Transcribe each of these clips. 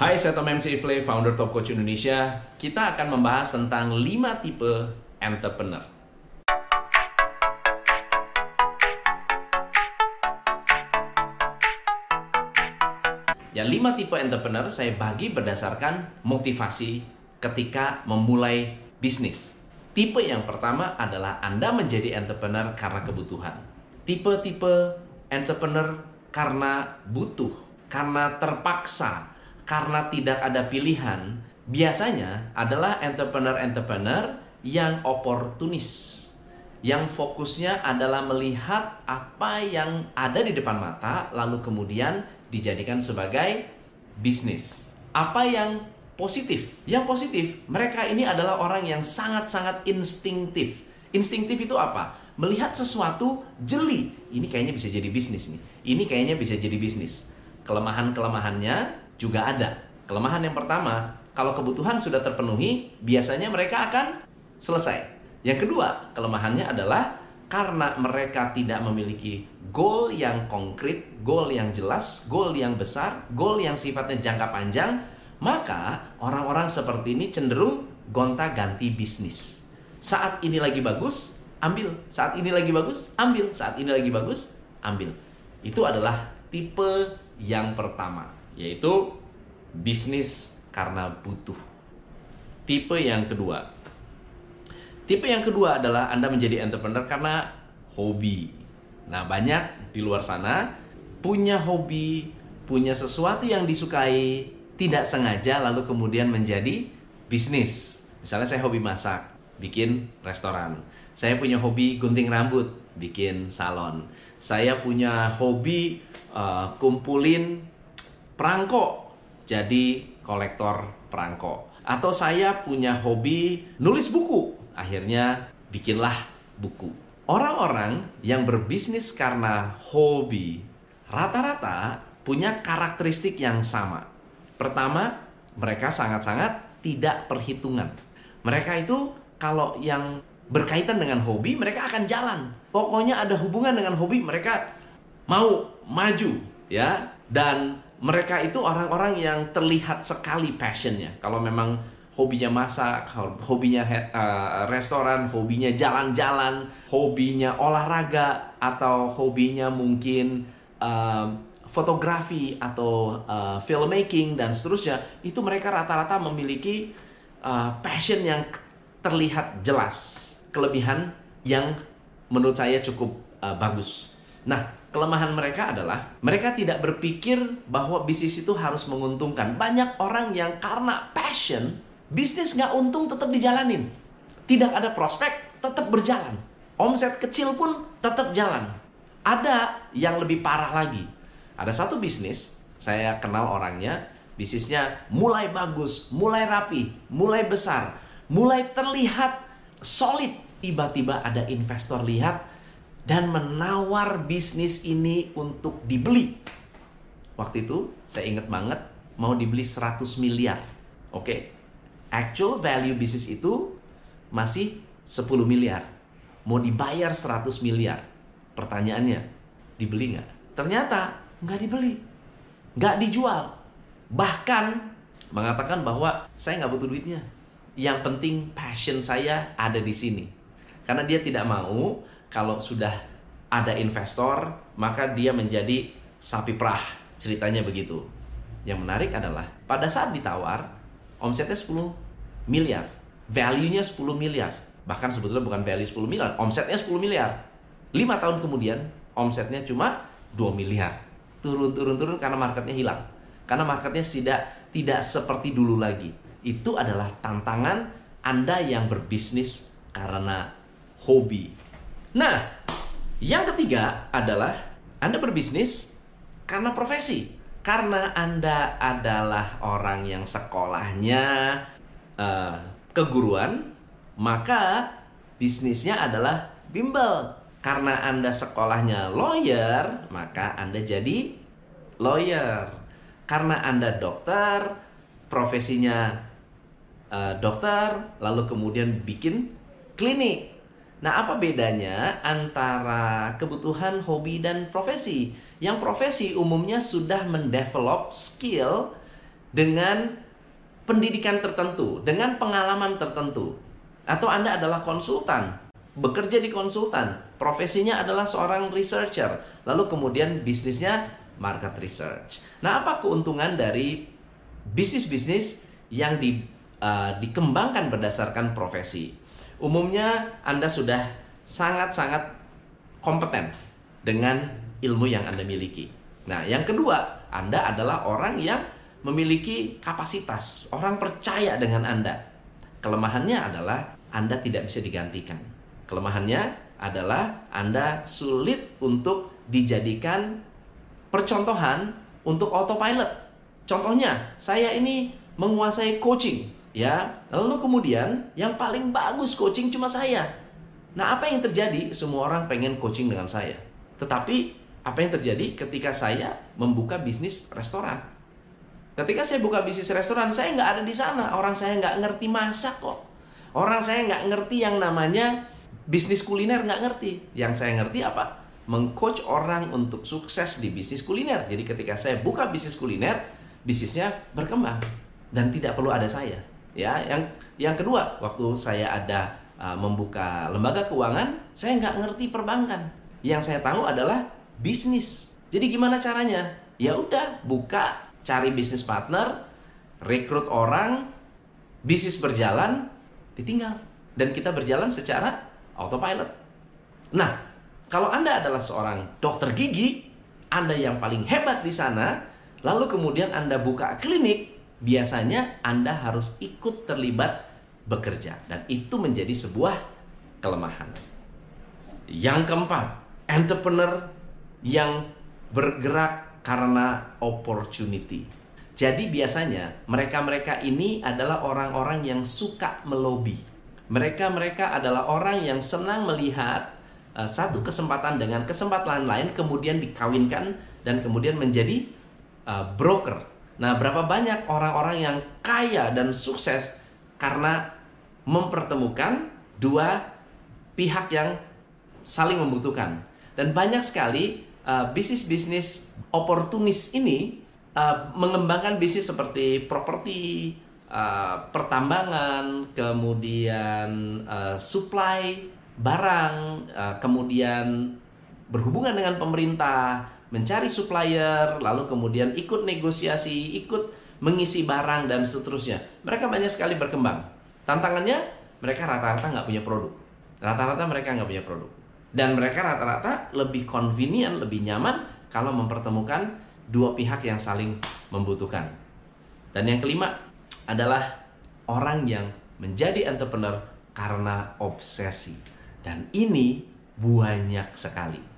Hai, saya Tom MC Ifle, founder Top Coach Indonesia. Kita akan membahas tentang 5 tipe entrepreneur. Yang 5 tipe entrepreneur saya bagi berdasarkan motivasi ketika memulai bisnis. Tipe yang pertama adalah Anda menjadi entrepreneur karena kebutuhan. Tipe-tipe entrepreneur karena butuh, karena terpaksa, karena tidak ada pilihan, biasanya adalah entrepreneur-entrepreneur yang oportunis. Yang fokusnya adalah melihat apa yang ada di depan mata, lalu kemudian dijadikan sebagai bisnis. Apa yang positif. Yang positif, mereka ini adalah orang yang sangat-sangat instinktif. Instinktif itu apa? Melihat sesuatu jeli. Ini kayaknya bisa jadi bisnis nih. Ini kayaknya bisa jadi bisnis. Kelemahan-kelemahannya juga ada. Kelemahan yang pertama, kalau kebutuhan sudah terpenuhi, biasanya mereka akan selesai. Yang kedua, kelemahannya adalah karena mereka tidak memiliki goal yang konkret, goal yang jelas, goal yang besar, goal yang sifatnya jangka panjang, maka orang-orang seperti ini cenderung gonta-ganti bisnis. Saat ini lagi bagus, ambil. Saat ini lagi bagus, ambil. Saat ini lagi bagus, ambil. Itu adalah tipe yang pertama, yaitu bisnis karena butuh. Tipe yang kedua. Tipe yang kedua adalah Anda menjadi entrepreneur karena hobi. Nah, banyak di luar sana punya hobi, punya sesuatu yang disukai, tidak sengaja lalu kemudian menjadi bisnis. Misalnya saya hobi masak, bikin restoran. Saya punya hobi gunting rambut, bikin salon. Saya punya hobi uh, kumpulin perangko, jadi kolektor perangko. Atau saya punya hobi nulis buku, akhirnya bikinlah buku. Orang-orang yang berbisnis karena hobi rata-rata punya karakteristik yang sama Pertama, mereka sangat-sangat tidak perhitungan. Mereka itu kalau yang berkaitan dengan hobi, mereka akan jalan. Pokoknya ada hubungan dengan hobi, mereka mau maju, ya. Dan mereka itu orang-orang yang terlihat sekali passionnya. Kalau memang hobinya masak, hobinya uh, restoran, hobinya jalan-jalan, hobinya olahraga, atau hobinya mungkin uh, fotografi atau uh, filmmaking dan seterusnya itu mereka rata-rata memiliki uh, passion yang terlihat jelas kelebihan yang menurut saya cukup uh, bagus. Nah kelemahan mereka adalah mereka tidak berpikir bahwa bisnis itu harus menguntungkan. Banyak orang yang karena passion bisnis nggak untung tetap dijalanin. Tidak ada prospek tetap berjalan. Omset kecil pun tetap jalan. Ada yang lebih parah lagi ada satu bisnis, saya kenal orangnya, bisnisnya mulai bagus, mulai rapi, mulai besar, mulai terlihat solid. Tiba-tiba ada investor lihat dan menawar bisnis ini untuk dibeli. Waktu itu saya ingat banget mau dibeli 100 miliar. Oke. Okay. Actual value bisnis itu masih 10 miliar. Mau dibayar 100 miliar. Pertanyaannya, dibeli nggak? Ternyata nggak dibeli, nggak dijual. Bahkan mengatakan bahwa saya nggak butuh duitnya. Yang penting passion saya ada di sini. Karena dia tidak mau kalau sudah ada investor, maka dia menjadi sapi perah. Ceritanya begitu. Yang menarik adalah pada saat ditawar, omsetnya 10 miliar. Value-nya 10 miliar. Bahkan sebetulnya bukan value 10 miliar, omsetnya 10 miliar. 5 tahun kemudian, omsetnya cuma 2 miliar turun turun turun karena marketnya hilang karena marketnya tidak tidak seperti dulu lagi itu adalah tantangan anda yang berbisnis karena hobi nah yang ketiga adalah anda berbisnis karena profesi karena anda adalah orang yang sekolahnya uh, keguruan maka bisnisnya adalah bimbel karena Anda sekolahnya lawyer, maka Anda jadi lawyer. Karena Anda dokter, profesinya uh, dokter, lalu kemudian bikin klinik. Nah, apa bedanya antara kebutuhan hobi dan profesi? Yang profesi umumnya sudah mendevelop skill dengan pendidikan tertentu, dengan pengalaman tertentu. Atau Anda adalah konsultan, bekerja di konsultan, profesinya adalah seorang researcher, lalu kemudian bisnisnya market research. Nah, apa keuntungan dari bisnis-bisnis yang di, uh, dikembangkan berdasarkan profesi? Umumnya Anda sudah sangat-sangat kompeten dengan ilmu yang Anda miliki. Nah, yang kedua, Anda adalah orang yang memiliki kapasitas, orang percaya dengan Anda. Kelemahannya adalah Anda tidak bisa digantikan. Kelemahannya adalah Anda sulit untuk dijadikan percontohan untuk autopilot. Contohnya, saya ini menguasai coaching, ya. Lalu kemudian yang paling bagus coaching cuma saya. Nah, apa yang terjadi? Semua orang pengen coaching dengan saya. Tetapi apa yang terjadi ketika saya membuka bisnis restoran? Ketika saya buka bisnis restoran, saya nggak ada di sana. Orang saya nggak ngerti masak kok. Orang saya nggak ngerti yang namanya bisnis kuliner nggak ngerti. Yang saya ngerti apa? Mengcoach orang untuk sukses di bisnis kuliner. Jadi ketika saya buka bisnis kuliner, bisnisnya berkembang dan tidak perlu ada saya. Ya, yang yang kedua, waktu saya ada uh, membuka lembaga keuangan, saya nggak ngerti perbankan. Yang saya tahu adalah bisnis. Jadi gimana caranya? Ya udah, buka cari bisnis partner, rekrut orang, bisnis berjalan, ditinggal. Dan kita berjalan secara autopilot. Nah, kalau Anda adalah seorang dokter gigi, Anda yang paling hebat di sana, lalu kemudian Anda buka klinik, biasanya Anda harus ikut terlibat bekerja. Dan itu menjadi sebuah kelemahan. Yang keempat, entrepreneur yang bergerak karena opportunity. Jadi biasanya mereka-mereka ini adalah orang-orang yang suka melobi. Mereka-mereka adalah orang yang senang melihat uh, satu kesempatan dengan kesempatan lain kemudian dikawinkan dan kemudian menjadi uh, broker. Nah, berapa banyak orang-orang yang kaya dan sukses karena mempertemukan dua pihak yang saling membutuhkan. Dan banyak sekali uh, bisnis-bisnis oportunis ini uh, mengembangkan bisnis seperti properti, uh, pertambangan, kemudian uh, supply barang, uh, kemudian berhubungan dengan pemerintah, mencari supplier, lalu kemudian ikut negosiasi, ikut mengisi barang dan seterusnya. Mereka banyak sekali berkembang. Tantangannya mereka rata-rata nggak punya produk. Rata-rata mereka nggak punya produk. Dan mereka rata-rata lebih convenient, lebih nyaman kalau mempertemukan dua pihak yang saling membutuhkan. Dan yang kelima adalah orang yang menjadi entrepreneur karena obsesi. Dan ini banyak sekali.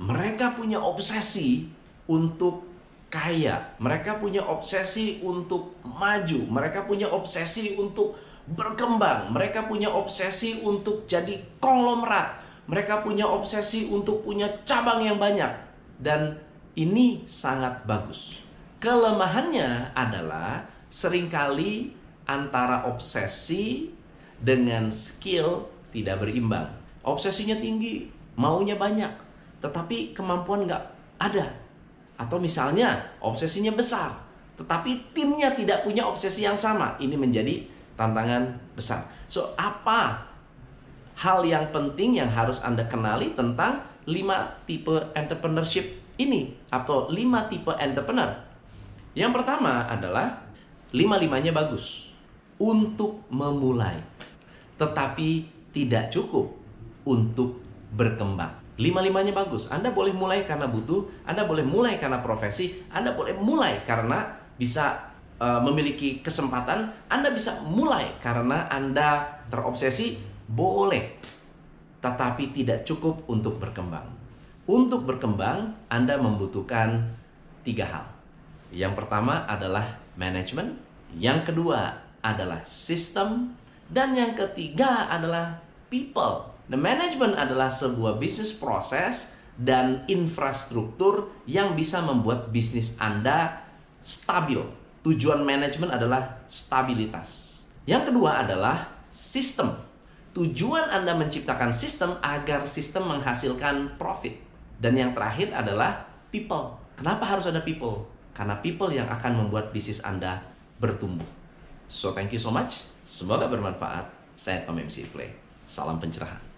Mereka punya obsesi untuk kaya, mereka punya obsesi untuk maju, mereka punya obsesi untuk berkembang, mereka punya obsesi untuk jadi konglomerat, mereka punya obsesi untuk punya cabang yang banyak. Dan ini sangat bagus. Kelemahannya adalah sering kali antara obsesi dengan skill tidak berimbang. Obsesinya tinggi, maunya banyak, tetapi kemampuan nggak ada. Atau misalnya obsesinya besar, tetapi timnya tidak punya obsesi yang sama. Ini menjadi tantangan besar. So, apa hal yang penting yang harus Anda kenali tentang lima tipe entrepreneurship ini atau lima tipe entrepreneur. Yang pertama adalah lima-limanya bagus untuk memulai, tetapi tidak cukup untuk berkembang. Lima-limanya bagus. Anda boleh mulai karena butuh, Anda boleh mulai karena profesi, Anda boleh mulai karena bisa uh, memiliki kesempatan, Anda bisa mulai karena Anda terobsesi boleh, tetapi tidak cukup untuk berkembang. Untuk berkembang, Anda membutuhkan tiga hal. Yang pertama adalah manajemen, yang kedua adalah sistem, dan yang ketiga adalah people. The management adalah sebuah bisnis proses dan infrastruktur yang bisa membuat bisnis Anda stabil. Tujuan manajemen adalah stabilitas. Yang kedua adalah sistem Tujuan Anda menciptakan sistem agar sistem menghasilkan profit. Dan yang terakhir adalah people. Kenapa harus ada people? karena people yang akan membuat bisnis Anda bertumbuh. So thank you so much. Semoga bermanfaat. Saya Tom MC Play. Salam pencerahan.